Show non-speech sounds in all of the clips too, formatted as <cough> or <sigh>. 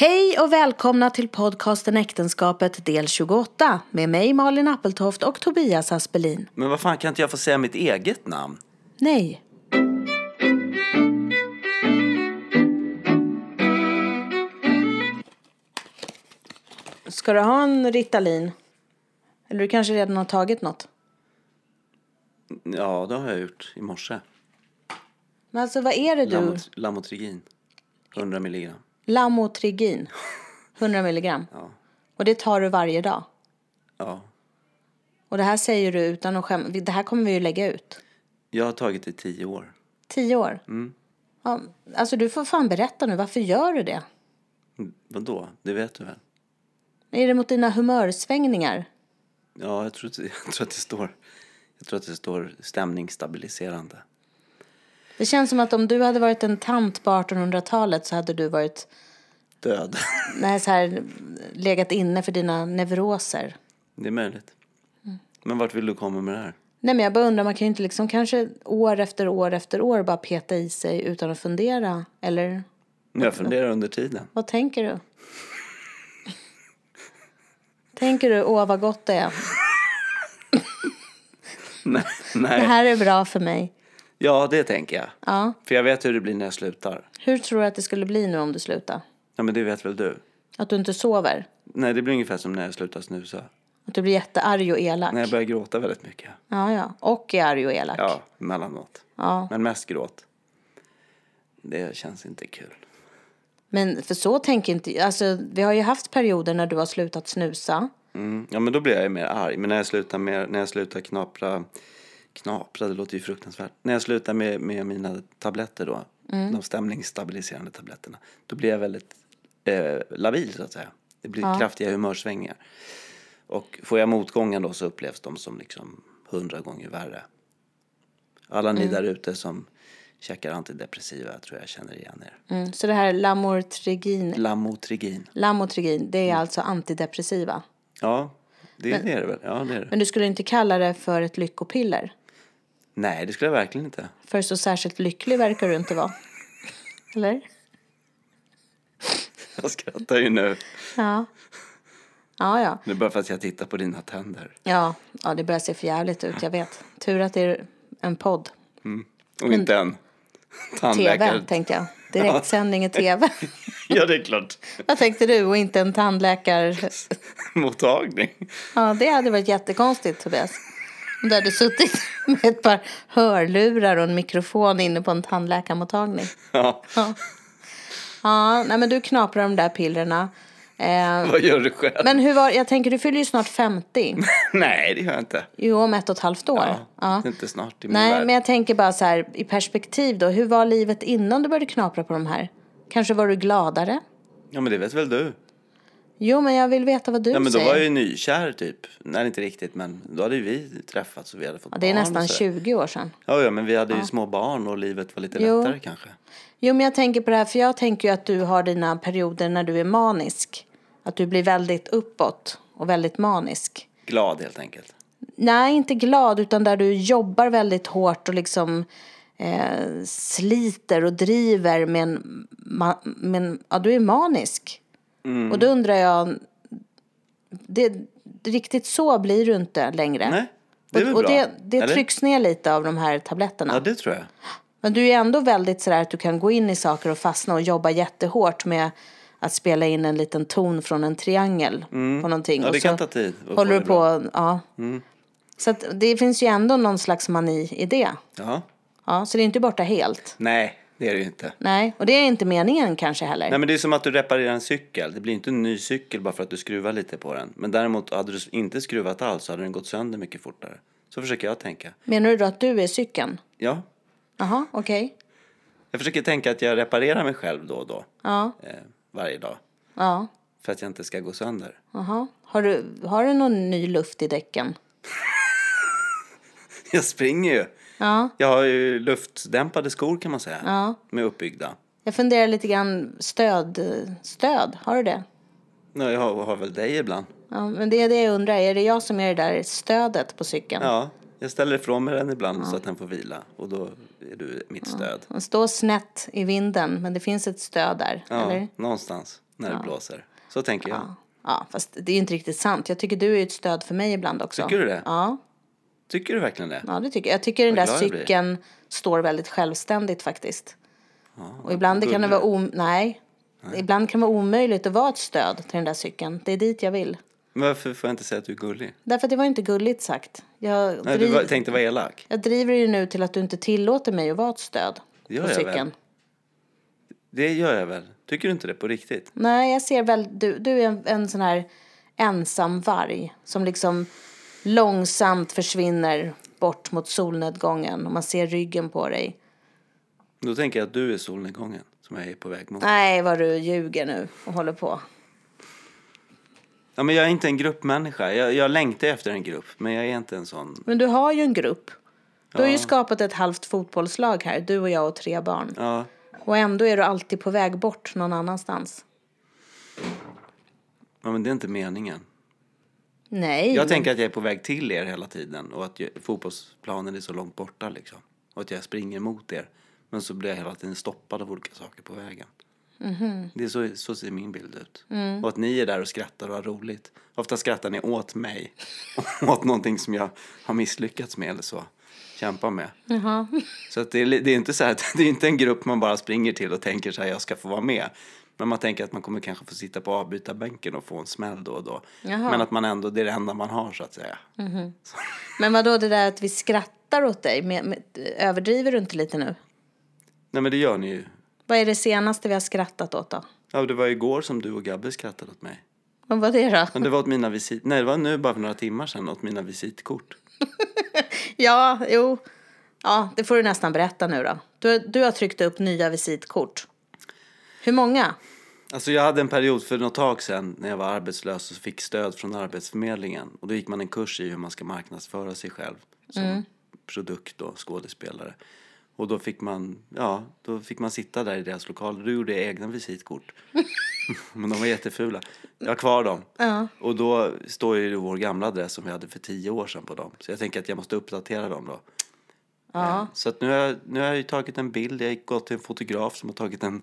Hej och välkomna till podcasten Äktenskapet del 28 med mig Malin Appeltoft och Tobias Aspelin. Men vad fan, kan inte jag få säga mitt eget namn? Nej. Ska du ha en Ritalin? Eller du kanske redan har tagit något? Ja, det har jag gjort i morse. Men alltså vad är det du? Lamot- Lamotrigin. 100 milligram. Lamotrigin. 100 milligram. Ja. Och det tar du varje dag. Ja. Och det här säger du utan att skämmas. Det här kommer vi ju lägga ut. Jag har tagit det i tio år. Tio år. Ja, alltså du får fan berätta nu, varför gör du det? Mm, Vadå? Det vet du väl? Är det mot dina humörsvängningar? Ja, jag tror, <laughs> jag tror att det står... Jag tror att det står stämningsstabiliserande. Det känns som att om du hade varit en tant på 1800-talet så hade du varit, Död. nej, så här, legat inne för dina neuroser. Det är möjligt. Men vart vill du komma med det här? Nej men jag bara undrar, man kan ju inte liksom kanske år efter år efter år bara peta i sig utan att fundera. Eller Jag funderar under tiden. vad tänker du? tänker du, åh vad gott det är. <laughs> Nej. Det Nej. här är bra för mig. Ja, det tänker jag. Ja. För jag vet hur det blir när jag slutar. Hur tror du att det skulle bli nu om du slutar? Ja, men det vet väl du? Att du inte sover? Nej, det blir ungefär som när jag slutar snusa. Att du blir jättearg och elak? När jag börjar gråta väldigt mycket. Ja, ja. Och är arg och elak? Ja, emellanåt. Ja. Men mest gråt. Det känns inte kul. Men för så tänker inte Alltså, vi har ju haft perioder när du har slutat snusa. Mm. Ja, men då blir jag ju mer arg. Men när jag slutar, med, när jag slutar knapra... Knapra, det låter ju fruktansvärt. När jag slutar med, med mina tabletter då, de stämningsstabiliserande tabletterna, då blir jag väldigt eh, labil så att säga. Det blir kraftiga humörsvängningar. Och får jag motgången då så upplevs de som liksom hundra gånger värre. Alla ni där ute som käkar antidepressiva tror jag känner igen er. Mm. Så det här Lamotrigin, Lamotrigin. Lamotrigin, det är alltså antidepressiva. Ja, det, det är det väl. Ja, det är det. Men du skulle inte kalla det för ett lyckopiller? Nej, det skulle jag verkligen inte. För så särskilt lycklig verkar du inte vara. Eller? Jag skrattar ju nu. Ja. Ja, ja. Det är bara för att jag tittar på dina tänder. Ja, ja det börjar se för jävligt ut, jag vet. Tur att det är en podd. Och inte en tandläkare. TV, tänkte jag. Direktsändning i TV. <laughs> Ja, det är klart. Vad tänkte du? Och inte en tandläkare... Mottagning. Ja, det hade varit jättekonstigt, Tobias. Om du hade suttit <laughs> med ett par hörlurar och en mikrofon inne på en tandläkarmottagning. Ja, Ja, ja nej, men du knaprar de där pillerna. Eh, vad gör du själv? men hur var, jag tänker, du fyller ju snart 50. <laughs> Nej, det gör jag inte. Jo, om ett och ett halvt år. Ja, Inte snart i min Nej, värld. men jag tänker bara så här i perspektiv då. Hur var livet innan du började knapra på de här? Kanske var du gladare? Ja, men det vet väl du? Jo, men jag vill veta vad du Ja, men då säger. var jag ju nykär typ. Nej, inte riktigt, men då hade ju vi träffats och vi hade fått ja, det är nästan och så. 20 år sedan. Ja, ja, men vi hade ju små barn och livet var lite Jo. lättare kanske. Jo, men jag tänker på det här, för jag tänker ju att du har dina perioder när du är manisk. Att du blir väldigt uppåt och väldigt manisk. Glad helt enkelt. Nej, inte glad, utan där du jobbar väldigt hårt och liksom eh, sliter och driver med en, ma- med en... Ja, du är manisk. Och då undrar jag... Det, riktigt så blir du inte längre. Nej, det är väl och, och bra. det, det Eller? trycks ner lite av de här tabletterna. Ja, det tror jag. Men du är ändå väldigt sådär att du kan gå in i saker och fastna och jobba jättehårt med att spela in en liten ton från en triangel på någonting. Mm. Ja, Och det så kan ta tid Håller du. Mm. på, ja. Så att det finns ju ändå någon slags mani i det. Ja. Ja, så det är inte borta helt. Nej, det är det ju inte. Nej, och det är inte meningen kanske heller. Nej men det är som att du reparerar en cykel. Det blir inte en ny cykel bara för att du skruvar lite på den. Men däremot hade du inte skruvat alls så hade den gått sönder mycket fortare. Så försöker jag tänka. Menar du då att du är cykeln? Ja, Jaha, okej. jag försöker tänka att jag reparerar mig själv då och då. Ja, Eh, varje dag. ja. För att jag inte ska gå sönder. Jaha. Har du, har du någon ny luft i däcken? <laughs> Jag springer ju. Ja. Jag har ju luftdämpade skor kan man säga. Ja. Med uppbyggda. Jag funderar lite grann stöd. Stöd, har du det? Ja, jag har, har väl dig ibland. Ja, men det är det jag undrar. Är det jag som är det där stödet på cykeln? Ja, jag ställer ifrån mig den ibland så att den får vila. Och då är du mitt stöd. Den står snett i vinden, men det finns ett stöd där. Ja, Eller? någonstans. när det blåser. Så tänker jag. Ja. ja, fast det är inte riktigt sant. Jag tycker du är ett stöd för mig ibland också. Tycker du det? Ja, Tycker du verkligen det? ja det tycker jag. Jag tycker den där cykeln står väldigt självständigt faktiskt. Och ibland det kan det vara om... Nej. Ibland kan det vara omöjligt att vara ett stöd till den där cykeln. Det är dit jag vill. Men varför får jag inte säga att du är gullig? Därför att det var inte gulligt sagt. Jag, Nej, du driv... var, tänkte vara elak. jag driver ju nu till att du inte tillåter mig att vara ett stöd Det gör på jag cykeln. väl. Det gör jag väl? Tycker du inte det på riktigt? Nej, jag ser väl, du, du är en, en sån här ensam varg som liksom långsamt försvinner bort mot solnedgången och man ser ryggen på dig. Då tänker jag att du är solnedgången som jag är på väg mot. Nej, vad du ljuger nu och håller på. Ja, men jag är inte en gruppmänniska. Jag, jag längtar efter en grupp, men jag är inte en sån. Men du har ju en grupp. Du har ju Ja. skapat ett halvt fotbollslag här, du och jag och tre barn. Ja, Och ändå är du alltid på väg bort någon annanstans. ja, men det är inte meningen. Nej. Jag tänker att jag är på väg till er hela tiden och att jag, fotbollsplanen är så långt borta liksom. Och att jag springer mot er. Men så blir jag hela tiden stoppad av olika saker på vägen. Det är så, så ser min bild ut. Och att ni är där och skrattar och har roligt. Ofta skrattar ni åt mig. <laughs> åt någonting som jag har misslyckats med eller så. Kämpar med. Jaha. Så att det, är, det är inte så här, <laughs> det är inte en grupp man bara springer till och tänker så här, jag ska få vara med. Men man tänker att man kommer kanske få sitta på avbytarbänken och få en smäll då och då. Jaha. Men att man ändå, det är det enda man har så att säga. Men vad då det där att vi skrattar åt dig? Med, med, överdriver du inte lite nu? Nej men det gör ni ju. Vad är det senaste vi har skrattat åt då? Ja, det var igår som du och Gabbe skrattade åt mig. Vad var det då? Men det var åt mina visit... Nej, det var nu bara för några timmar sedan åt mina visitkort. <laughs> Ja, jo. Ja, det får du nästan berätta nu då. Du, du har tryckt upp nya visitkort. Hur många? Alltså jag hade en period för något tag sedan när jag var arbetslös och fick stöd från Arbetsförmedlingen. Och då gick man en kurs i hur man ska marknadsföra sig själv som produkt och skådespelare. Och då fick man, ja, då fick man sitta där i deras lokaler. Då gjorde jag egna visitkort. <laughs> Men de var jättefula. Jag har kvar dem. Ja. Och då står ju vår gamla adress som vi hade för tio år sedan på dem. Så jag tänker att jag måste uppdatera dem då. Ja. Så att nu har, jag, nu har jag tagit en bild. Jag har gått till en fotograf som har tagit en,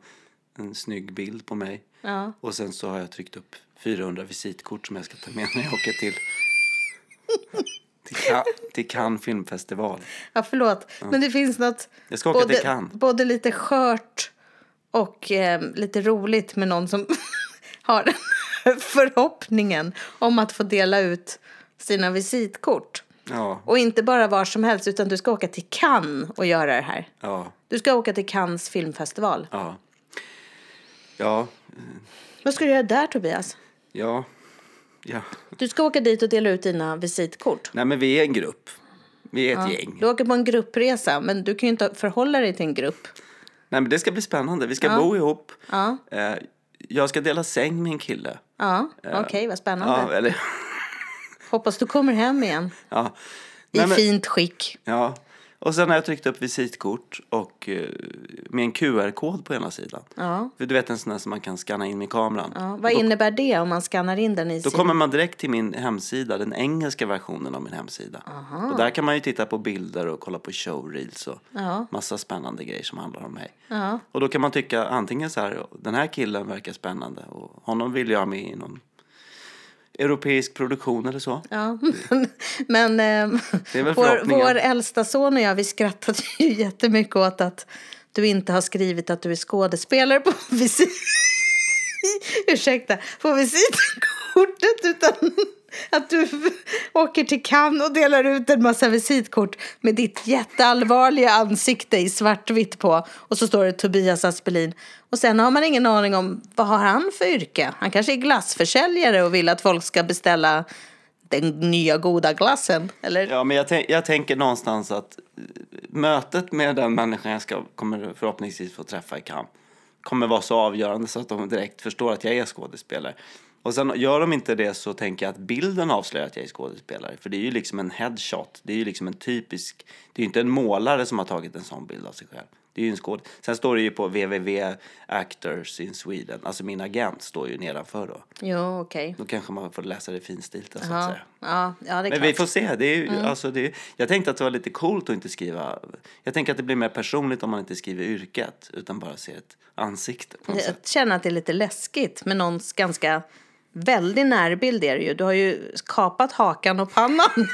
en snygg bild på mig. Ja. Och sen så har jag tryckt upp 400 visitkort som jag ska ta med när jag åker till, <laughs> till, Ca- till Cannes filmfestival. Ja, förlåt. Men det finns något Jag ska åka både, till Cannes. både lite skört och eh, lite roligt med någon som <laughs> har förhoppningen om att få dela ut sina visitkort. Ja, Och inte bara var som helst, utan du ska åka till Cannes och göra det här. ja, Du ska åka till Cannes filmfestival. ja. Ja, Vad ska du göra där, Tobias? ja, ja. Du ska åka dit och dela ut dina visitkort. Nej men vi är en grupp. Vi är ett gäng. Du åker på en gruppresa, men du kan ju inte förhålla dig till en grupp. Nej men det ska bli spännande. Vi ska bo ihop. Ja, Eh, Jag ska dela säng med en kille. ja. okej, vad spännande. Ja, eller, Hoppas du kommer hem igen ja. i Nej, men- fint skick. Ja, och sen har jag tryckt upp visitkort och eh, med en QR-kod på ena sidan. Ja. För du vet en sån där som man kan scanna in med kameran. Ja, vad innebär det om man skannar in den i Då sin... kommer man direkt till min hemsida, den engelska versionen av min hemsida. Och där kan man ju titta på bilder och kolla på showreels och Ja. massa spännande grejer som handlar om mig. Ja. Och då kan man tycka antingen så här, den här killen verkar spännande och honom vill jag ha med i någon europeisk produktion eller så. Ja, men eh, är väl vår, vår äldsta son och jag, vi skrattade ju <laughs> jättemycket åt att du inte har skrivit att du är skådespelare på <laughs> visit... Ursäkta, på visitkortet utan att du åker till Cannes och delar ut en massa visitkort med ditt jätteallvarliga ansikte i svartvitt på och så står det Tobias Aspelin och sen har man ingen aning om vad har han för yrke? Han kanske är glassförsäljare och vill att folk ska beställa den nya goda glassen, eller? Ja, men jag, tänk, jag tänker någonstans att eh, mötet med den människan jag ska, kommer förhoppningsvis få träffa i Cannes kommer vara så avgörande så att de direkt förstår att jag är skådespelare. Och sen gör de inte det så tänker jag att bilden avslöjar att jag är skådespelare. För det är ju liksom en headshot. Det är ju liksom en typisk... Det är ju inte en målare som har tagit en sån bild av sig själv. Det är ju en skåd. Sen står det ju på www actors in Sweden. Alltså min agent står ju nedanför då. Jo, okej. Då kanske man får läsa det finstilt så att säga. ja, ja, det är Men klart. vi får se. Det är ju, alltså det är, jag tänkte att det var lite coolt att inte skriva... Jag tänker att det blir mer personligt om man inte skriver yrket utan bara ser ett ansikte på något sätt. Jag känner att det är lite läskigt med någons ganska väldig närbild är det ju. Du har ju kapat hakan och pannan. <laughs>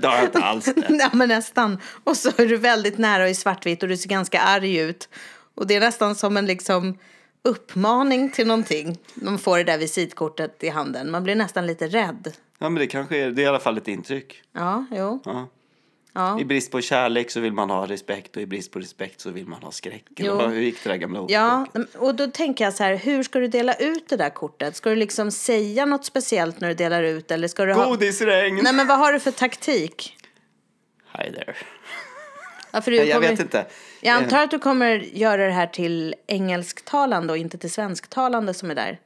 Det har jag inte alls det. <laughs> ja, men nästan. Och så är du väldigt nära och i svartvitt och du ser ganska arg ut. Och det är nästan som en liksom uppmaning till någonting. Man får det där visitkortet i handen. Man blir nästan lite rädd. Ja, men det kanske är, det är i alla fall ett intryck. Ja, jo. Ja. Ja. I brist på kärlek så vill man ha respekt och i brist på respekt så vill man ha skräck. Eller Hur gick det där gamla Ja, och då tänker jag så här, hur ska du dela ut det där kortet? Ska du liksom säga något speciellt när du delar ut eller ska du ha... Godisregn! Nej, men vad har du för taktik? Hi there. Ja, för du Jag kommer... vet inte. Jag antar att du kommer göra det här till engelsktalande och inte till svensktalande som är där.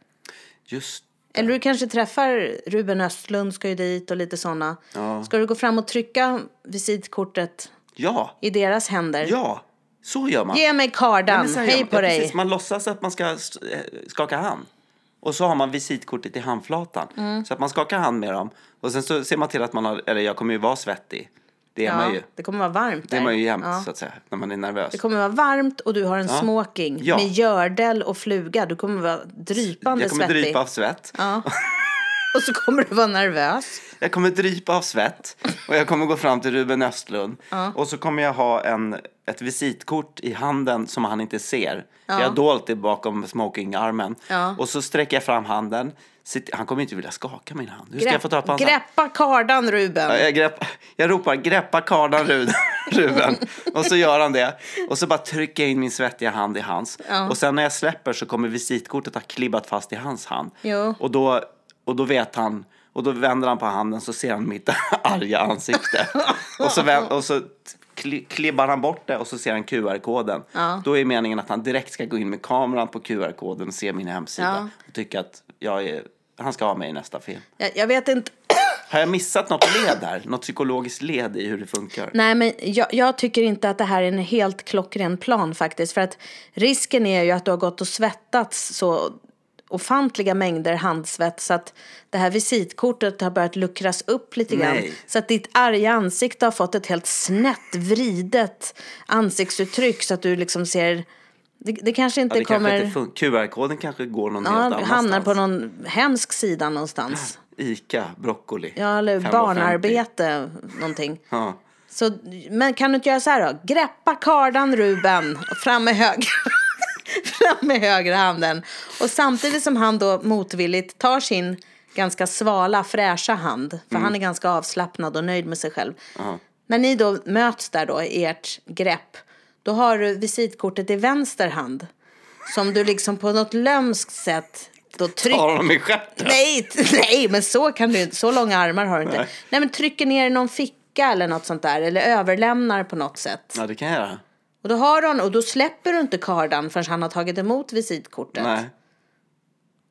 Just Eller du kanske träffar Ruben Östlund, ska ju dit och lite sådana. Ja. Ska du gå fram och trycka visitkortet Ja, i deras händer? ja. Så gör man. Ge mig Ja, kardan, gör hej på ja, dig. Precis. Man låtsas att man ska eh, skaka hand. Och så har man visitkortet i handflatan. Mm. Så att man skakar hand med dem. Och sen så ser man till att man har, eller jag kommer ju vara svettig. Det är man Ja, ju. det kommer vara varmt Det där. är man ju jämt Ja. så att säga, när man är nervös. Det kommer vara varmt och du har en Ja. smoking Ja. med gördel och fluga. Du kommer vara drypande Jag kommer svettig. drypa av svett. Ja. <laughs> Och så kommer du vara nervös. Jag kommer drypa av svett och jag kommer gå fram till Ruben Östlund. Och så kommer jag ha en, ett visitkort i handen som han inte ser. För jag har dolt det bakom smokingarmen. Ja. Och så sträcker jag fram handen. Han kommer inte vilja skaka min hand. Hur ska jag få tag på hans greppa kardan Ruben. Ja, Jag, grepp, jag ropar greppa kardan <laughs> Ruben. Och så gör han det. Och så bara trycker jag in min svettiga hand i hans. Och sen när jag släpper så kommer visitkortet ha klibbat fast i hans hand. Jo. Och då, och då vet han, och då vänder han på handen så ser han mitt <laughs> arga ansikte. och så, vänd, och så kli, klibbar han bort det och så ser han QR-koden. Då är meningen att han direkt ska gå in med kameran på QR-koden och se min hemsida. Och tycka att jag är, han ska ha mig i nästa film. Jag, jag vet inte. <clears throat> Har jag missat något led där? Något psykologiskt led i hur det funkar? Nej, men jag, jag tycker inte att det här är en helt klockren plan faktiskt. För att risken är ju att du har gått och svettats så ofantliga mängder handsvett så att det här visitkortet har börjat luckras upp lite grann. Nej. Så att ditt arga ansikte har fått ett helt snett, vridet ansiktsuttryck så att du liksom ser... Det, det kanske Ja, inte det kommer... QR-koden kanske går någon helt ja, annanstans. hamnar på någon hemsk sida någonstans. Ica, broccoli. Ja, eller 5,50. barnarbete, någonting. Ja. Så, men kan du inte göra så här då? Greppa kardan Ruben, fram med höger. <laughs> fram med högra handen. Och samtidigt som han då motvilligt tar sin ganska svala, fräscha hand. För han är ganska avslappnad och nöjd med sig själv. När ni då möts där då i ert grepp. Då har du visitkortet i vänster hand. Som du liksom på något lömskt sätt då trycker. Tar honom i stjärten. Nej, nej, men så kan du inte. Så långa armar har du inte. Nej. Nej. men trycker ner i någon ficka eller något sånt där. Eller överlämnar på något sätt. Ja, det kan jag göra. Och då har hon, och då släpper du inte kardan förrän han har tagit emot visitkortet. Nej.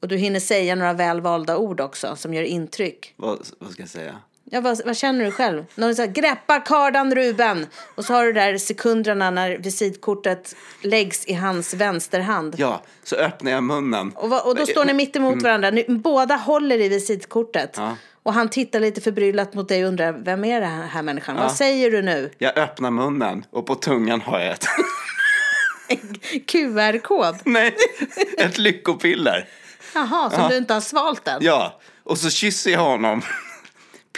Och du hinner säga några välvalda ord också som gör intryck. Vad, vad ska jag säga? Ja, vad, vad känner du själv? Någon säger greppa kardan Ruben. Och så har du där sekunderna när visitkortet läggs i hans vänsterhand. Ja, så öppnar jag munnen. Och, och då står ni mitt emot varandra. Ni, båda håller i visitkortet. Ja. Och han tittar lite förbryllat mot dig och undrar, vem är den här människan? Vad säger du nu? Jag öppnar munnen och på tungan har jag ett... <laughs> QR-kod? <laughs> Nej, ett lyckopiller. Jaha, som du inte har svalt än? Ja, och så kysser jag honom.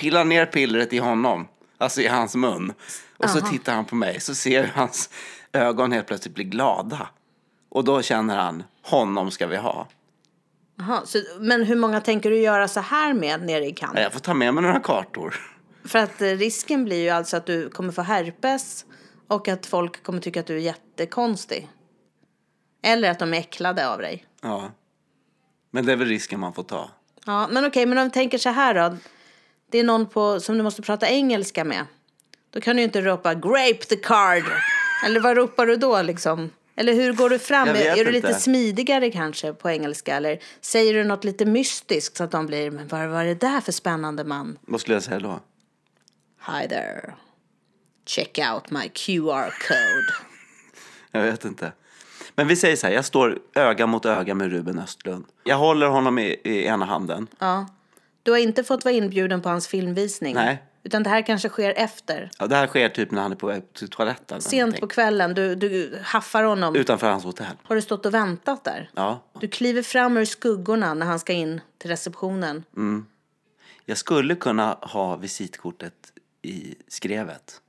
Pillar ner pillret i honom, alltså i hans mun. Och så tittar han på mig, så ser jag hur hans ögon helt plötsligt blir glada. Och då känner han, honom ska vi ha. Jaha, så, men hur många tänker du göra så här med nere i Cannes? Jag får ta med mig några kartor. För att eh, risken blir ju alltså att du kommer få herpes och att folk kommer tycka att du är jättekonstig. Eller att de är äcklade av dig. Ja. Men det är väl risken man får ta. Ja, men okej, men om vi tänker så här då. Det är någon på, som du måste prata engelska med. Då kan du ju inte ropa grape the card. <laughs> Eller vad ropar du då liksom? Eller hur går du fram? Vet är du lite smidigare kanske på engelska? Eller säger du något lite mystiskt så att de blir, men vad är det där för spännande man? Vad skulle jag säga då? Hi there. Check out my QR code. <laughs> Jag vet inte. Men vi säger så här, jag står öga mot öga med Ruben Östlund. Jag håller honom i, i ena handen. Ja. Du har inte fått vara inbjuden på hans filmvisning? Nej. Utan det här kanske sker efter? Ja, det här sker typ när han är på väg till toaletten. Sent på kvällen, du, du haffar honom. Utanför hans hotell. Har du stått och väntat där? Ja. Du kliver fram ur skuggorna när han ska in till receptionen. Jag skulle kunna ha visitkortet i skrevet.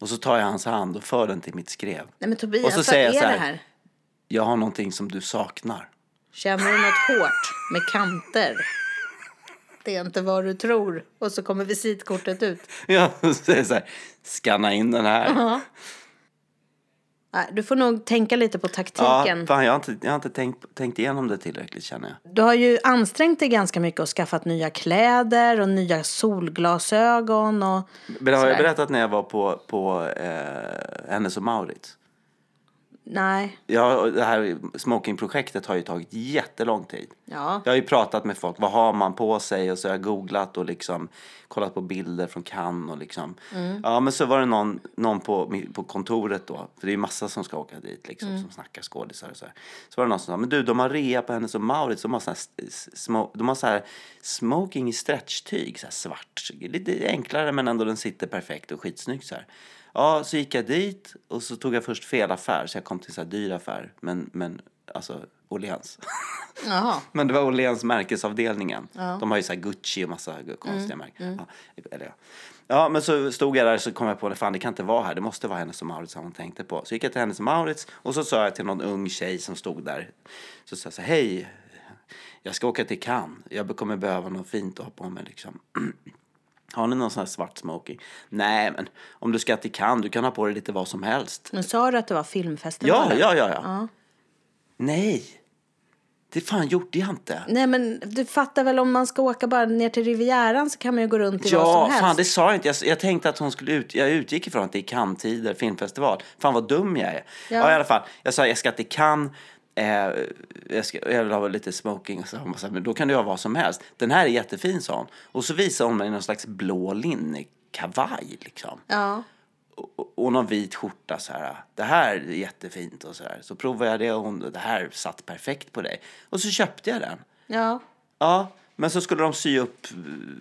Och så tar jag hans hand och för den till mitt skrev. Nej men Tobias, Och så vad säger jag så här. här? Jag har någonting som du saknar. Känner du något hårt med kanter? Det är inte vad du tror. Och så kommer visitkortet ut. <laughs> Ja, så säger jag så här, scanna in den här. Nej, Du får nog tänka lite på Ja, taktiken. fan, jag har inte, jag har inte tänkt, tänkt igenom det tillräckligt känner jag. Du har ju ansträngt dig ganska mycket och skaffat nya kläder och nya solglasögon och Men har jag sådär. berättat när jag var på, på eh, Hennes och Mauritz? Nej. Ja, det här smokingprojektet har ju tagit jättelång tid. Ja. Jag har ju pratat med folk, vad har man på sig? Och så har jag googlat och liksom kollat på bilder från Cannes och liksom. Ja, men så var det någon, någon på, på kontoret då, för det är ju massa som ska åka dit liksom, som snackar skådisar och så här. Så var det någon som sa, men du, de har rea på Hennes och Mauritz, de har så här, smo, de har så här smoking i stretchtyg, så här svart. Lite enklare men ändå den sitter perfekt och skitsnyggt så här. Ja, så gick jag dit och så tog jag först fel affär, så jag kom till så här dyr affär, men, men alltså Åhléns. Jaha. <laughs> Men det var Åhléns märkesavdelningen. De har ju så här Gucci och massa konstiga märken. Ja, eller ja. ja, men så stod jag där så kom jag på att fan det kan inte vara här. Det måste vara Hennes som hon tänkte på. Så gick jag till Hennes och Mauritz och så sa jag till någon ung tjej som stod där. Så sa jag så hej, jag ska åka till Cannes. Jag kommer behöva något fint att ha på mig liksom. <clears throat> Har ni någon sån här svart smoking? Nej, men om du ska till Cannes, du kan ha på dig lite vad som helst. Men sa du att det var Ja, filmfestivalen? ja, ja, ja. Nej, det fan gjorde jag inte. Nej men du fattar väl om man ska åka bara ner till Rivieran så kan man ju gå runt i vad Ja, som helst. fan det sa jag inte. Jag, jag tänkte att hon skulle ut. Jag utgick ifrån att det är Cannes-tider, filmfestival. Fan vad dum jag är. Ja. Ja. i alla fall. Jag sa jag ska till Cannes. Eh, jag, ska, jag vill ha lite smoking och så. Men då kan du ha vad som helst. Den här är jättefin sa hon. Och så visade hon mig någon slags blå linnekavaj liksom. Ja. Och, och någon vit skjorta så här. Det här är jättefint och så här. Så provade jag det och hon, det här satt perfekt på dig. Och så köpte jag den. Ja. Ja, men så skulle de sy upp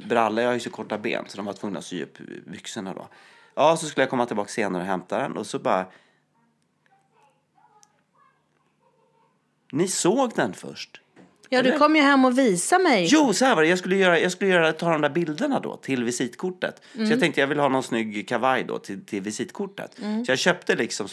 brallor. Jag har ju så korta ben så de var tvungna att sy upp byxorna då. Ja, så skulle jag komma tillbaka senare och hämta den och så bara... Ni såg den först? Ja, du kom ju hem och visade mig. Jo, så här var det. Jag skulle, göra, jag skulle göra, ta de där bilderna då till visitkortet. Så Mm. jag tänkte jag vill ha någon snygg kavaj då till, till visitkortet. Mm. Så jag köpte liksom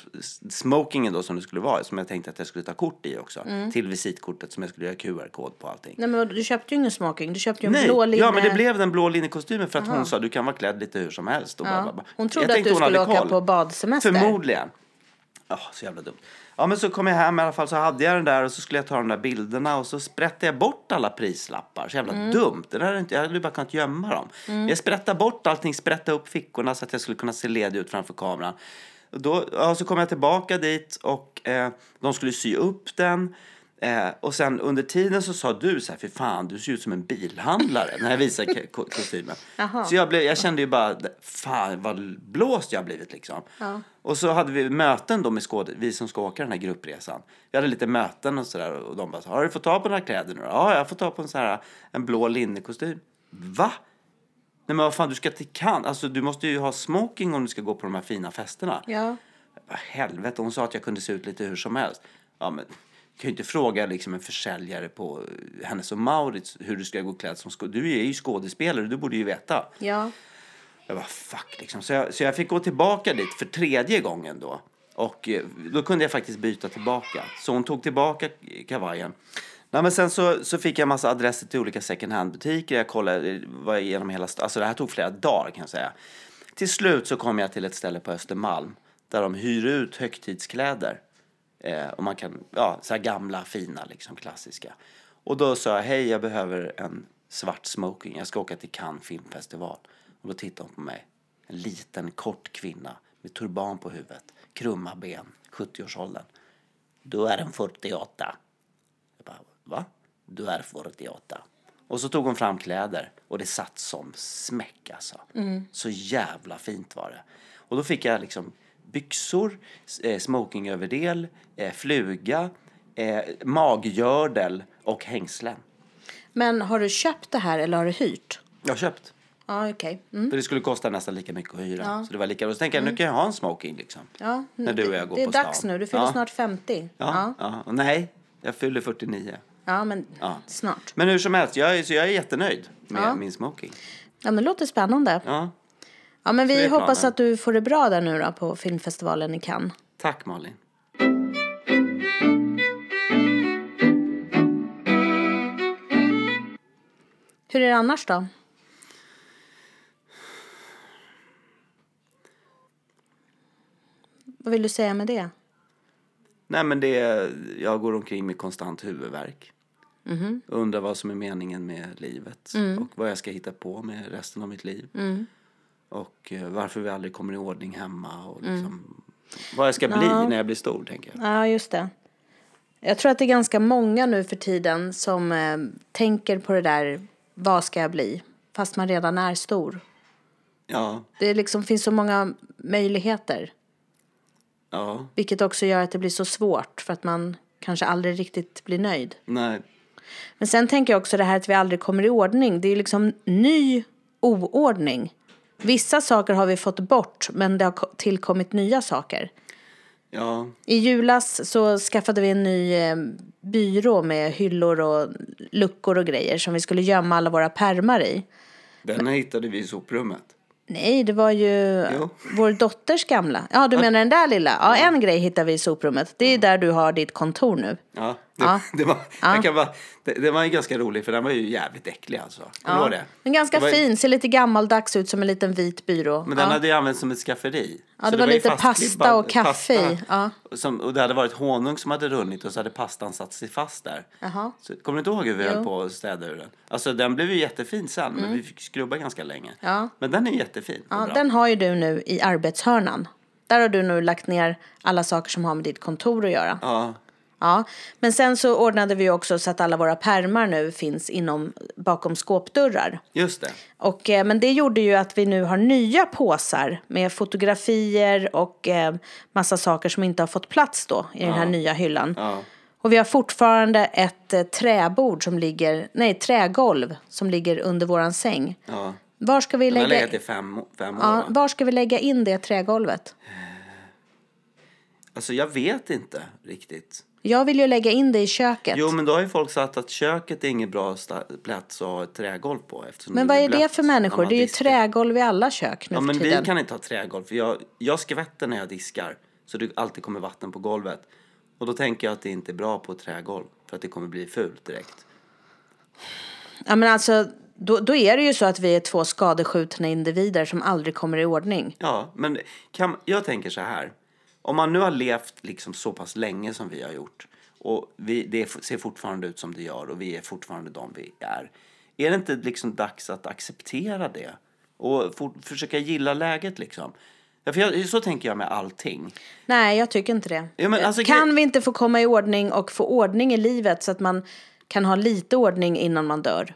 smokingen då som det skulle vara. Som jag tänkte att jag skulle ta kort i också. Mm. Till visitkortet som jag skulle göra QR-kod på allting. Nej men du köpte ju ingen smoking, du köpte ju en Nej, blå linne. ja men det blev den blå linnekostymen för att hon sa du kan vara klädd lite hur som helst. Och bla, bla, ja. bla. Hon Jag trodde att tänkte du skulle åka koll. på badsemester. Förmodligen. Ja, så jävla dumt. Ja, men så kom jag hem i alla fall så hade jag den där och så skulle jag ta de där bilderna och så sprättade jag bort alla prislappar. Så jävla Mm. dumt. Det där är inte, jag hade bara kunnat gömma dem. Jag sprättade bort allting, sprättade upp fickorna så att jag skulle kunna se ledig ut framför kameran. Och då, ja, så kom jag tillbaka dit och eh, de skulle sy upp den. Eh, och sen under tiden så sa du så här, för fan du ser ut som en bilhandlare när jag visade kostymen. Så jag, blev, jag kände ju bara, fan vad blåst jag har blivit liksom. Ja. Och så hade vi möten då med skåd, vi som ska åka den här gruppresan. Vi hade lite möten och sådär och de bara, har du fått ta på några kläder nu? Ja, jag har fått ta på en sån här, en blå linnekostym. Va? Nej men vad fan, du ska till Cannes. Alltså du måste ju ha smoking om du ska gå på de här fina festerna. Ja. Helvete, hon sa att jag kunde se ut lite hur som helst. Ja, men kan ju inte fråga liksom en försäljare på eh, Hennes och Mauritz hur du ska gå klädd som skådespelare. Du är ju skådespelare, du borde ju veta. Ja. Jag bara fuck liksom. Så jag, så jag fick gå tillbaka dit för tredje gången då. Och eh, då kunde jag faktiskt byta tillbaka. Så hon tog tillbaka kavajen. Nej, men sen så, så fick jag massa adresser till olika second hand-butiker. Jag kollade, var igenom hela Alltså det här tog flera dagar kan jag säga. Till slut så kom jag till ett ställe på Östermalm. Där de hyr ut högtidskläder. Eh, och man kan, ja, så gamla, fina, liksom klassiska. Och då sa jag, hej jag behöver en svart smoking. Jag ska åka till Cannes filmfestival. Och då tittade hon på mig. En liten kort kvinna med turban på huvudet. Krumma ben, 70-årsåldern. Du är en 48. Jag bara, va? Du är 48. Och så tog hon fram kläder och det satt som smäck alltså. Så jävla fint var det. Och då fick jag liksom byxor, eh, smokingöverdel, eh, fluga, eh, maggördel och hängslen. Men har du köpt det här eller har du hyrt? Jag har köpt. Ja, okej. Mm. För det skulle kosta nästan lika mycket att hyra. Ja. Så det var lika bra. Så tänkte jag, nu kan jag ha en smoking liksom. Ja, När du och jag går det är på stan. dags nu. Du fyller Ja. snart 50. Ja, Ja. Och nej, jag fyller 49. Ja, men snart. Men hur som helst, jag är, så jag är jättenöjd med min smoking. Ja, men det låter spännande. Ja, Ja, men vi hoppas att du får det bra där nu då på filmfestivalen i Cannes. tack Malin. Hur är det annars då? Vad vill du säga med det? Nej men det är, jag går omkring med konstant huvudvärk. Mhm. Undrar vad som är meningen med livet Mm. och vad jag ska hitta på med resten av mitt liv. Och eh, varför vi aldrig kommer i ordning hemma och liksom vad jag ska bli Mm. Ja. när jag blir stor tänker jag. Ja, just det. Jag tror att det är ganska många nu för tiden som eh, tänker på det där, vad ska jag bli? Fast man redan är stor. Ja, Det liksom finns så många möjligheter. ja, Vilket också gör att det blir så svårt för att man kanske aldrig riktigt blir nöjd. nej, Men sen tänker jag också det här att vi aldrig kommer i ordning. Det är liksom ny oordning. Vissa saker har vi fått bort men det har ko- tillkommit nya saker. ja, I julas så skaffade vi en ny eh, byrå med hyllor och luckor och grejer som vi skulle gömma alla våra pärmar i. den hittade vi i soprummet. Nej, det var ju Jo. vår dotters gamla. Ja, du menar den där lilla? Ja, en grej hittade vi i soprummet. Det är där du har ditt kontor nu. Ja, det, Ja. det var, jag kan bara, det, det var ju ganska rolig för den var ju jävligt äcklig alltså. Kommer ihåg det? Men ganska Det var- fin, ser lite gammaldags ut som en liten vit byrå. Men den ja. hade ju använts som ett skafferi. Ja, Så det var ju lite pasta och kaffe i, ja. Som, och det hade varit honung som hade runnit och så hade pastan satt sig fast där. Så, kommer du inte ihåg hur vi Jo. Mm. höll på att städa ur den? Alltså den blev ju jättefin sen, men vi fick skrubba ganska länge. Ja. Men den är jättefin. Ja, den har ju du nu i arbetshörnan. Där har du nu lagt ner alla saker som har med ditt kontor att göra. Ja, Ja, men sen så ordnade vi också så att alla våra pärmar nu finns inom, bakom skåpdörrar. just det. Och, eh, men det gjorde ju att vi nu har nya påsar med fotografier och eh, massa saker som inte har fått plats då i den här nya hyllan. Ja. Och vi har fortfarande ett eh, träbord som ligger, nej trägolv som ligger under våran säng. Ja. Var ska vi Den lägga, legat i fem, fem år. ja, va? var ska vi lägga in det trägolvet? Alltså jag vet inte riktigt. Jag vill ju lägga in det i köket. Jo, men då har ju folk sagt att köket är ingen bra plats att ha ett trägolv på. men vad är det för människor? Det är ju diskar. trägolv i alla kök nu Ja, för men tiden. vi kan inte ha trägolv för jag, jag skvätter när jag diskar. Så det alltid kommer vatten på golvet. Och då tänker jag att det inte är bra på ett trägolv. För att det kommer bli fult direkt. Ja, men alltså, då, då är det ju så att vi är två skadeskjutna individer som aldrig kommer i ordning. Ja, men kan, jag tänker så här. Om man nu har levt liksom så pass länge som vi har gjort. Och vi, det ser fortfarande ut som det gör och vi är fortfarande de vi är. Är det inte liksom dags att acceptera det? Och for, försöka gilla läget liksom? Ja, för jag, så tänker jag med allting. Nej, jag tycker inte det. Ja, alltså, kan vi inte få komma i ordning och få ordning i livet så att man kan ha lite ordning innan man dör?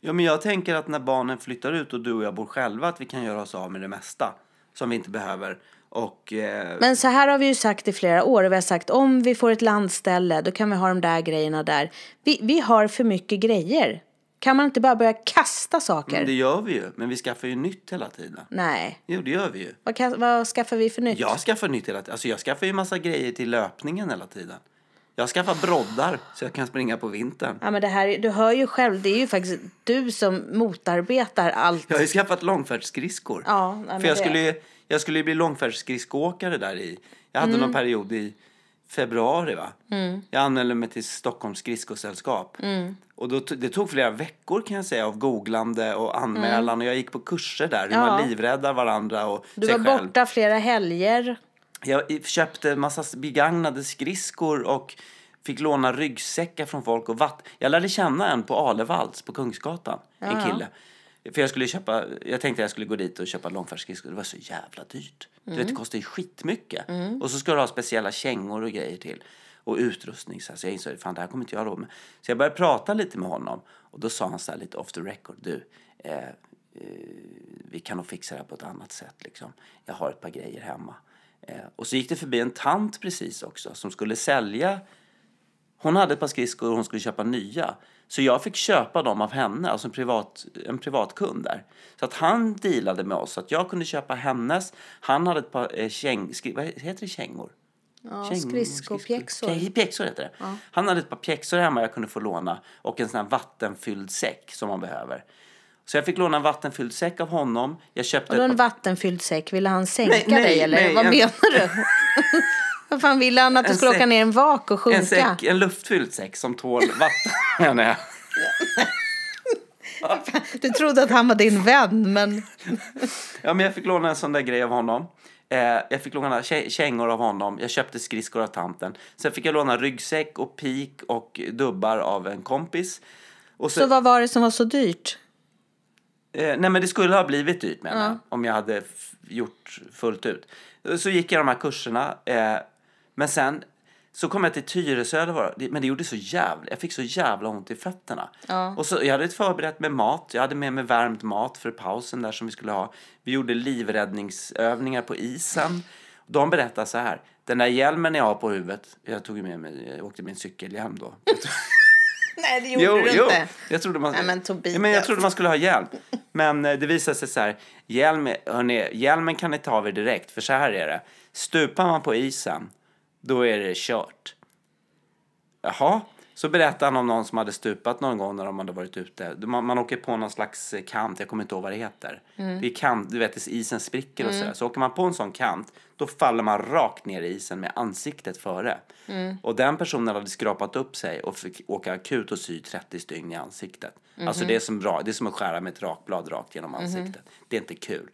Ja, men jag tänker att när barnen flyttar ut och du och jag bor själva att vi kan göra oss av med det mesta som vi inte behöver. Och, eh, Men så här har vi ju sagt i flera år och vi har sagt om vi får ett landställe då kan vi ha de där grejerna där. Vi, vi har för mycket grejer. Kan man inte bara börja kasta saker? men det gör vi ju, men vi skaffar ju nytt hela tiden. Nej. Jo, det gör vi ju. Vad, kan, vad skaffar vi för nytt? Jag skaffar nytt hela tiden. Alltså jag skaffar ju massa grejer till löpningen hela tiden. Jag skaffar broddar så jag kan springa på vintern. Ja, men det här, du hör ju själv, det är ju faktiskt du som motarbetar allt. Jag har ju skaffat långfärdsskridskor. Ja, För jag det- skulle, ju, jag skulle ju bli långfärdsskridskoåkare där i. Jag hade Mm. någon period i februari va. Jag anmälde mig till Stockholms skridskosällskap. Mm. Och då, det tog flera veckor kan jag säga av googlande och anmälan. Och jag gick på kurser där. Hur Mm. Ja. man livräddar varandra och Du sig var själv. borta flera helger. Jag köpte massa begagnade skridskor och fick låna ryggsäckar från folk och vatt. Jag lärde känna en på Alevalls på Kungsgatan, en kille. För jag skulle köpa, jag tänkte jag skulle gå dit och köpa långfärdsskridskor. Det var så jävla dyrt. Du vet, det kostar ju skitmycket. Och så ska du ha speciella kängor och grejer till. Och utrustning. Så, jag insåg, fan det här kommer inte jag råd med. Så jag började prata lite med honom. Och då sa han så här lite off the record. Du, eh, eh, vi kan nog fixa det här på ett annat sätt liksom. Jag har ett par grejer hemma. Eh, och så gick det förbi en tant precis också som skulle sälja. Hon hade ett par skridskor och hon skulle köpa nya. Så jag fick köpa dem av henne, alltså en, privat, en privatkund där. Så att han dealade med oss, så att jag kunde köpa hennes. Han hade ett par eh, käng, skri, vad heter det, kängor? Ja, Käng- Pjäxor heter det. Han hade ett par pjäxor hemma jag kunde få låna och en sån här vattenfylld säck som man behöver. Så jag fick låna en vattenfylld säck av honom. Jag köpte Och då en par- vattenfylld säck, ville han sänka Nej, nej, dig eller nej, vad en- menar du? <laughs> <laughs> vad fan ville han att du skulle åka ner i en vak och sjunka? en, säck, en luftfylld säck som tål vatten. menar jag. <laughs> Du trodde att han var din vän men Ja, men jag fick låna en sån där grej av honom. Eh, jag fick låna kä- kängor av honom. Jag köpte skridskor av tanten. Sen fick jag låna ryggsäck och pik och dubbar av en kompis. Och så, så vad var det som var så dyrt? eh, nej, men det skulle ha blivit dyrt menar jag, om jag hade gjort fullt ut. Så gick jag de här kurserna. Eh, men sen så kom jag till Tyresö. Men det gjorde så jävla... Jag fick så jävla ont i fötterna. Och så, jag hade förberett med mat. Jag hade med mig värmd mat för pausen där som vi skulle ha. Vi gjorde livräddningsövningar på isen. De berättade så här. Den där hjälmen jag har på huvudet. Jag tog med mig, jag åkte en cykelhjälm då. <laughs> Nej det gjorde du inte. Jag trodde man, Nej, men. Ja, men jag trodde man skulle ha hjälm. Men eh, det visade sig så här. Hjälm, hörni, hjälmen kan ni ta av er direkt. För så här är det. Stupar man på isen, då är det kört. Jaha. Så berättade han om någon som hade stupat någon gång när de hade varit ute. Man, man åker på någon slags kant, jag kommer inte ihåg vad det heter. Mm. Det är kant, du vet isen spricker och sådär. Så åker man på en sån kant, då faller man rakt ner i isen med ansiktet före. Mm. Och den personen hade skrapat upp sig och fick åka akut och sy 30 stygn i ansiktet. Alltså Mhm. det är, som, det är som att skära med ett rakblad rakt genom ansiktet. Det är inte kul.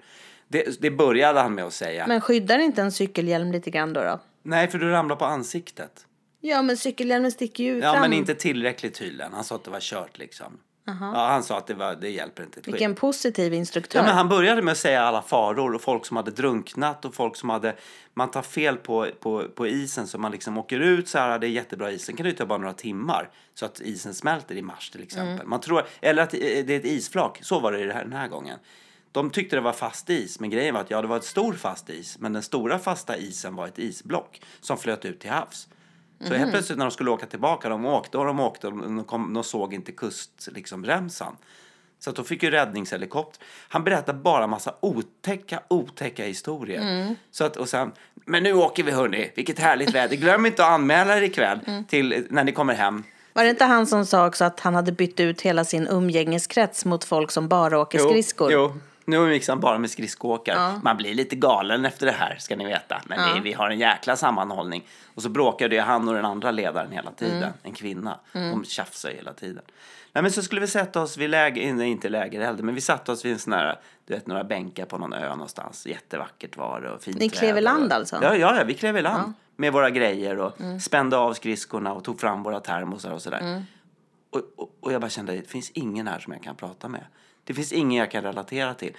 Det, det började han med att säga. Men skyddar inte en cykelhjälm lite grann då? då? Nej, för du ramlar på ansiktet. Ja men cykelhjälmen sticker ju Ja, fram. men inte tillräckligt tydligen. Han sa att det var kört liksom. Ja, han sa att det, var, det hjälper inte ett skit. Vilken positiv instruktör. Ja, men han började med att säga alla faror och folk som hade drunknat och folk som hade... Man tar fel på, på, på isen så man liksom åker ut så här, det är jättebra is. Sen kan det ju ta bara några timmar så att isen smälter i mars till exempel. Man tror, eller att det är ett isflak, så var det den här gången. De tyckte det var fast is, men grejen var att ja, det var ett stor fast is, men den stora fasta isen var ett isblock som flöt ut till havs. Så helt plötsligt när de skulle åka tillbaka, de åkte och de åkte och de, kom, de såg inte kust, liksom, remsan. Så att då fick ju räddningshelikopter. Han berättar bara massa otäcka, otäcka historier. Så att, och sen, men nu åker vi hörni, vilket härligt väder. Glöm inte att anmäla er ikväll till när ni kommer hem. Var det inte han som sa också att han hade bytt ut hela sin umgängeskrets mot folk som bara åker skridskor? Jo, nu han bara med skridskoåkare. Man blir lite galen efter det här, ska ni veta. Men det, vi har en jäkla sammanhållning. Och så bråkade ju han och den andra ledaren hela tiden, Mm. en kvinna. De tjafsade hela tiden. Nej, men så skulle vi sätta oss vid läger, nej, inte lägereld, men vi satte oss vid en sån här, du vet, några bänkar på någon ö någonstans. Jättevackert var det och fint Ni klev i land alltså? Ja, ja, ja, vi klev i land. Med våra grejer och spände av skridskorna och tog fram våra termosar och sådär. Och, och, och jag bara kände, det finns ingen här som jag kan prata med. Det finns ingen jag kan relatera till.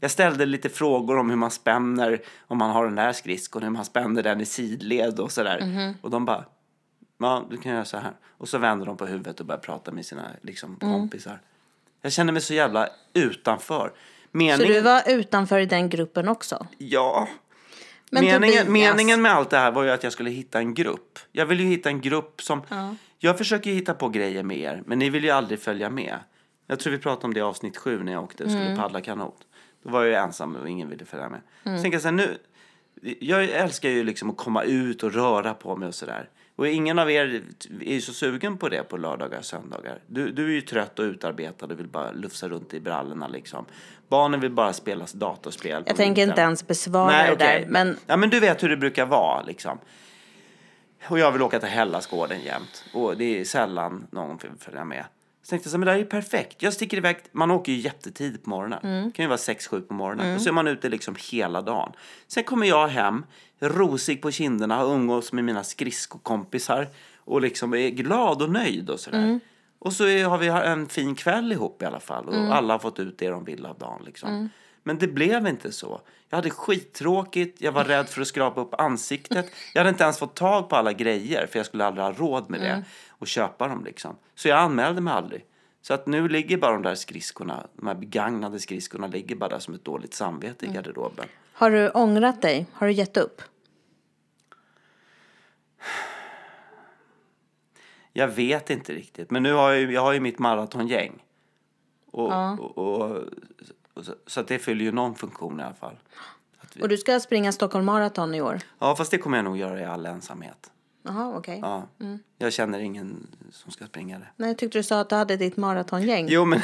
Jag ställde lite frågor om hur man spänner, om man har den där skridskon, hur man spänner den i sidled och sådär. Och de bara, ja du kan göra så här. Och så vänder de på huvudet och börjar prata med sina liksom, kompisar. Jag kände mig så jävla utanför. Så Meningen, du var utanför i den gruppen också? Ja. Men meningen, Tobias- meningen med allt det här var ju att jag skulle hitta en grupp. Jag vill ju hitta en grupp som... Jag försöker hitta på grejer med er, men ni vill ju aldrig följa med. Jag tror vi pratade om det i avsnitt sju när jag åkte och skulle Mm. paddla kanot. Då var jag ju ensam och ingen ville följa med. Så tänkte jag så här, nu... Jag älskar ju liksom att komma ut och röra på mig och sådär. Och ingen av er är ju så sugen på det på lördagar och söndagar. Du, du är ju trött och utarbetad och vill bara lufsa runt i brallorna liksom. Barnen vill bara spela datorspel. Jag tänker inte ens besvara Nej, det okej. där. Men Ja, men du vet hur det brukar vara liksom. Och jag vill åka till Hellasgården jämt. Och det är sällan någon följa med. Så tänkte jag så, men det här är ju perfekt. Jag sticker iväg, man åker ju jättetidigt på morgonen. Mm. Det kan ju vara 6-7 på morgonen. Och så är man ute liksom hela dagen. Sen kommer jag hem, rosig på kinderna, har umgås med mina skridskokompisar. Och liksom är glad och nöjd och sådär. Mm. Och så är, har vi en fin kväll ihop i alla fall. Och Mm. alla har fått ut det de vill av dagen liksom. Men det blev inte så. Jag hade skittråkigt, jag var rädd för att skrapa upp ansiktet. Jag hade inte ens fått tag på alla grejer för jag skulle aldrig ha råd med det. Och köpa dem liksom. Så jag anmälde mig aldrig. Så att nu ligger bara de där skridskorna, de här begagnade skridskorna ligger bara där som ett dåligt samvete i garderoben. har du ångrat dig? Har du gett upp? Jag vet inte riktigt. Men nu har jag, jag har ju mitt maratongäng. Och, Ja. och, och, så, så det fyller ju någon funktion i alla fall. Och du ska springa Stockholm Marathon i år? Ja, fast det kommer jag nog göra i all ensamhet. Jaha, okej. Ja. Mm. Jag känner ingen som ska springa det. Nej, jag tyckte du sa att du hade ditt maratongäng. Jo, men...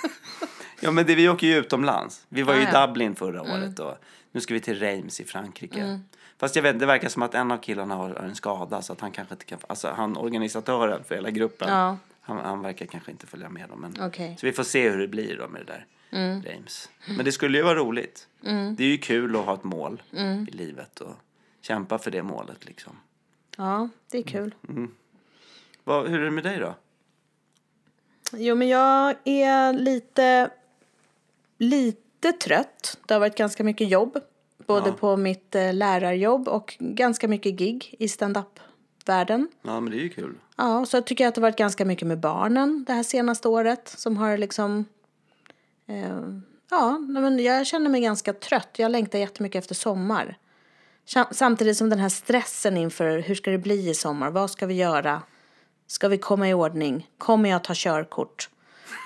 <laughs> ja, men det, vi åker ju utomlands. Vi var ju Ah, i ja. Mm. Dublin förra året och nu ska vi till Reims i Frankrike. Fast jag vet, det verkar som att en av killarna har har en skada så att han kanske inte kan... Alltså han organisatören för hela gruppen. Ja. Han, han verkar kanske inte följa med dem. Men... Okej. Så vi får se hur det blir då med det där Mm. Reims. Men det skulle ju vara roligt. Det är ju kul att ha ett mål i livet och kämpa för det målet liksom. Ja, det är kul. Vad, hur är det med dig då? Jo, men jag är lite, lite trött. Det har varit ganska mycket jobb. Både Ja. på mitt eh, lärarjobb och ganska mycket gig i stand-up-världen. Ja, men det är ju kul. Ja, så jag tycker jag att det har varit ganska mycket med barnen det här senaste året som har liksom... Eh, ja, men jag känner mig ganska trött. Jag längtar jättemycket efter sommar. Sam- Samtidigt som den här stressen inför hur ska det bli i sommar? Vad ska vi göra? Ska vi komma i ordning? Kommer jag ta körkort?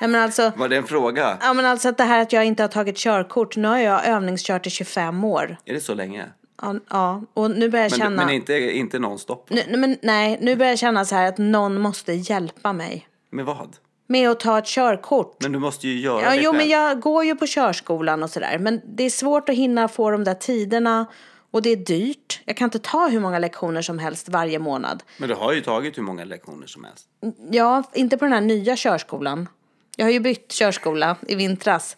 Nej, men alltså, Var det en fråga? ja, men alltså att det här att jag inte har tagit körkort. Nu har jag övningskört i 25 år. Är det så länge? Ja, ja och nu börjar jag Men, känna... men inte, inte nonstop? nu, nej, men, nej, nu börjar jag känna så här att någon måste hjälpa mig. Med vad? Med att ta ett körkort. Men du måste ju göra Ja, det jo, själv. men jag går ju på körskolan och sådär. Men det är svårt att hinna få de där tiderna. Och det är dyrt. Jag kan inte ta hur många lektioner som helst varje månad. Men du har ju tagit hur många lektioner som helst. Ja, inte på den här nya körskolan. Jag har ju bytt körskola i vintras.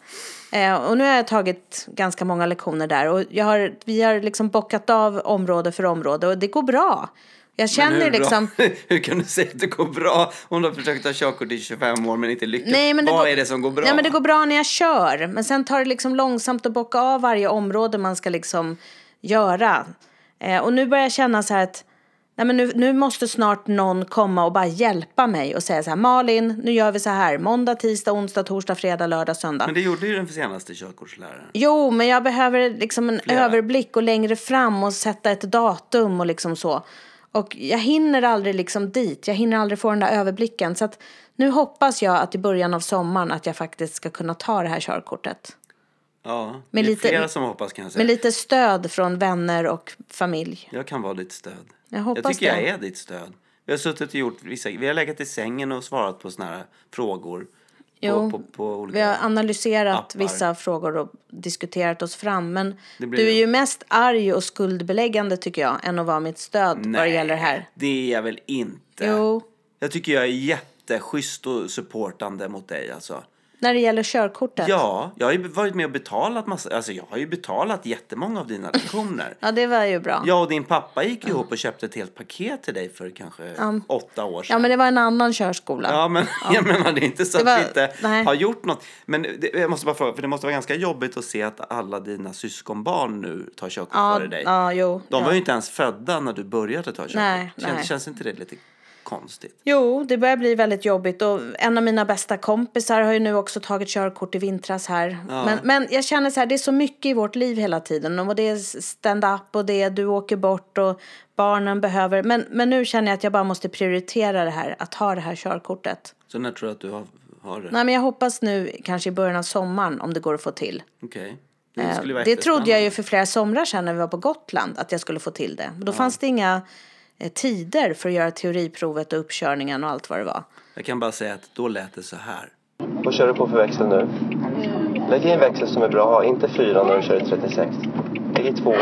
Eh, och nu har jag tagit ganska många lektioner där. Och jag har, vi har liksom bockat av område för område och det går bra. Jag känner hur, liksom... bra, <laughs> hur kan du säga att det går bra om du har försökt ta körkort i 25 år men inte lyckats? Nej, men det Vad går, är det som går bra? Nej, men det går bra när jag kör. Men sen tar det liksom långsamt att bocka av varje område man ska liksom göra. Eh, och nu börjar jag känna så här att nej, men nu, nu måste snart någon komma och bara hjälpa mig och säga så här Malin, nu gör vi så här. Måndag, tisdag, onsdag, torsdag, fredag, lördag, söndag. Men det gjorde ju den senaste körkortsläraren. Jo, men jag behöver liksom en Flera. överblick och längre fram och sätta ett datum och liksom så. Och jag hinner aldrig liksom dit. Jag hinner aldrig få den där överblicken. Så att nu hoppas jag att i början av sommaren att jag faktiskt ska kunna ta det här körkortet. Ja, Med det är lite- flera som hoppas kan jag säga. Med lite stöd från vänner och familj. Jag kan vara ditt stöd. Jag hoppas tycker det. jag är ditt stöd. Vi har suttit och gjort vissa, vi har legat i sängen och svarat på såna här frågor. Jo, på, på, på. Vi har analyserat appar. vissa frågor och diskuterat oss fram. Men du är ju mest arg och skuldbeläggande tycker jag. Än att vara mitt stöd vad det gäller det här. det är jag väl inte. Jo, Jag tycker jag är jätteschysst och supportande mot dig alltså. När det gäller körkortet. Ja, jag har ju varit med och betalat massa, alltså jag har ju betalat jättemånga av dina lektioner. <laughs> Ja, det var ju bra. Jag och din pappa gick ju ihop och köpte ett helt paket till dig för kanske åtta år sedan. Ja, men det var en annan körskola. Ja, men jag <laughs> menar det är inte så Det var- att vi inte nej. har gjort något. Men det, jag måste bara fråga, för det måste vara ganska jobbigt att se att alla dina syskonbarn nu tar körkort ja, före dig. ja, jo. De ja. var ju inte ens födda när du började ta körkort. Nej, känns, nej. känns inte det lite konstigt? Jo, det börjar bli väldigt jobbigt. Och en av mina bästa kompisar har ju nu också tagit körkort i vintras här. Men, men jag känner så här, det är så mycket i vårt liv hela tiden. Och det är stand-up och det är du åker bort och barnen behöver. Men, men nu känner jag att jag bara måste prioritera det här, att ha det här körkortet. Så när tror du att du har, har det? Nej, men jag hoppas nu kanske i början av sommaren om det går att få till. Okej. Eh, Det, vara Det trodde jag ju för flera somrar sedan när vi var på Gotland att jag skulle få till det. Men då fanns det inga eh, tider för att göra teoriprovet och uppkörningen och allt vad det var. Jag kan bara säga att då lät det så här. Vad kör du på för växel nu? Lägg i en växel som är bra, inte fyra när du kör i 36. Lägg i tvåan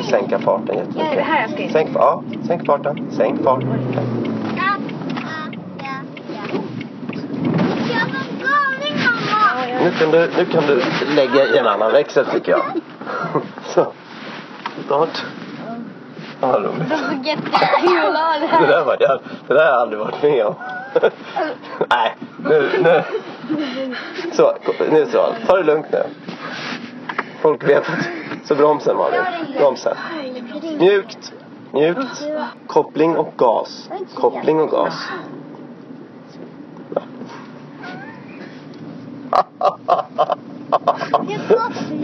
att sänka farten jättemycket. Sänk, ja, sänk farten. Sänk farten. Nu kan, du, nu kan du lägga i en annan växel tycker jag. <laughs> Så. Ja, vad roligt. Jättekul att ha <laughs> Det där, var, jag, det där har jag aldrig varit med om. <laughs> Nej, nu, nu. Så, nu så. Ta det lugnt nu. Folk vet att... Så bromsen Malin. Bromsen. Mjukt. Mjukt. Koppling och gas. Koppling och gas.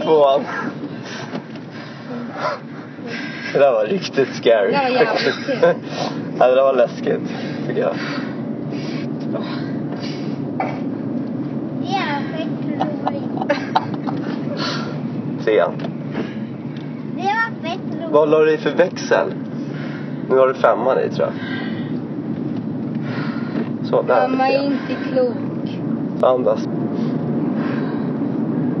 Tvåan. Det där var riktigt scary. Det var jävligt ja, det där var läskigt, tycker jag. Roligt. Trean. Det var fett roligt. Vad la du i för växel? Nu har du femman i, tror jag. Så, där. Mamma är inte klok. Andas.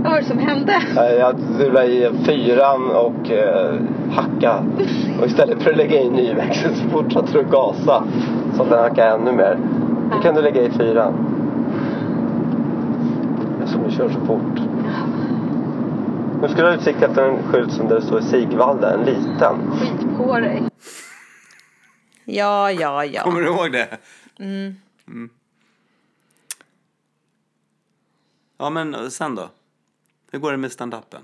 Vad var det som hände? Jag la i fyran och eh, hacka. Och istället för att lägga i ny växel så fortsatte du gasa. Så att den hackade ännu mer. Nu kan du lägga i fyran. Eftersom du kör så fort. Nu ska du ha utsikt efter en skylt som där det står Sigvalda, en liten. Skit på dig. Ja, ja, ja. Kommer du ihåg det? Mm. Mm. Ja, men sen då? Hur går det med stand-upen?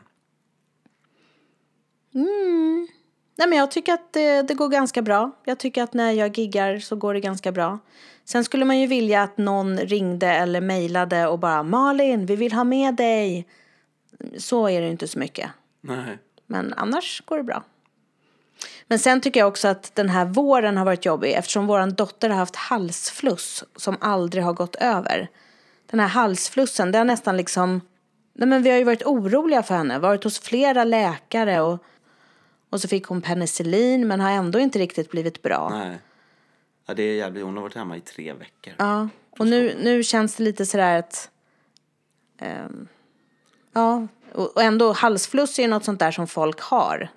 Mm. Nej, men jag tycker att det, det går ganska bra. Jag tycker att när jag giggar så går det ganska bra. Sen skulle man ju vilja att någon ringde eller mejlade och bara Malin, vi vill ha med dig. Så är det inte så mycket. Nej. Men annars går det bra. Men sen tycker jag också att den här våren har varit jobbig eftersom vår dotter har haft halsfluss som aldrig har gått över. Den här halsflussen, det har nästan liksom... Nej men vi har ju varit oroliga för henne, varit hos flera läkare och, och så fick hon penicillin men har ändå inte riktigt blivit bra. Nej. Ja, det är jävligt. Hon har varit hemma i tre veckor. Ja, och nu, nu känns det lite sådär att... ehm, ja, och, och ändå halsfluss är ju något sånt där som folk har.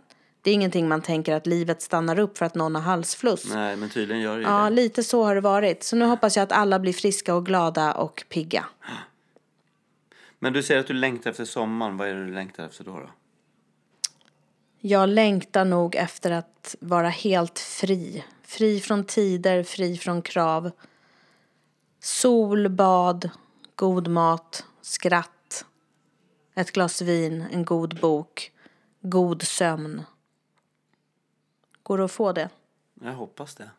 Det är ingenting man tänker att livet stannar upp för att någon har halsfluss. Nej, men tydligen gör det ju Ja, det. lite så har det varit. Så nu hoppas jag att alla blir friska och glada och pigga. Men du säger att du längtar efter sommaren. Vad är det du längtar efter då? då? Jag längtar nog efter att vara helt fri. Fri från tider, fri från krav. Sol, bad, god mat, skratt. Ett glas vin, en god bok, god sömn. Går det att få det? Jag hoppas det.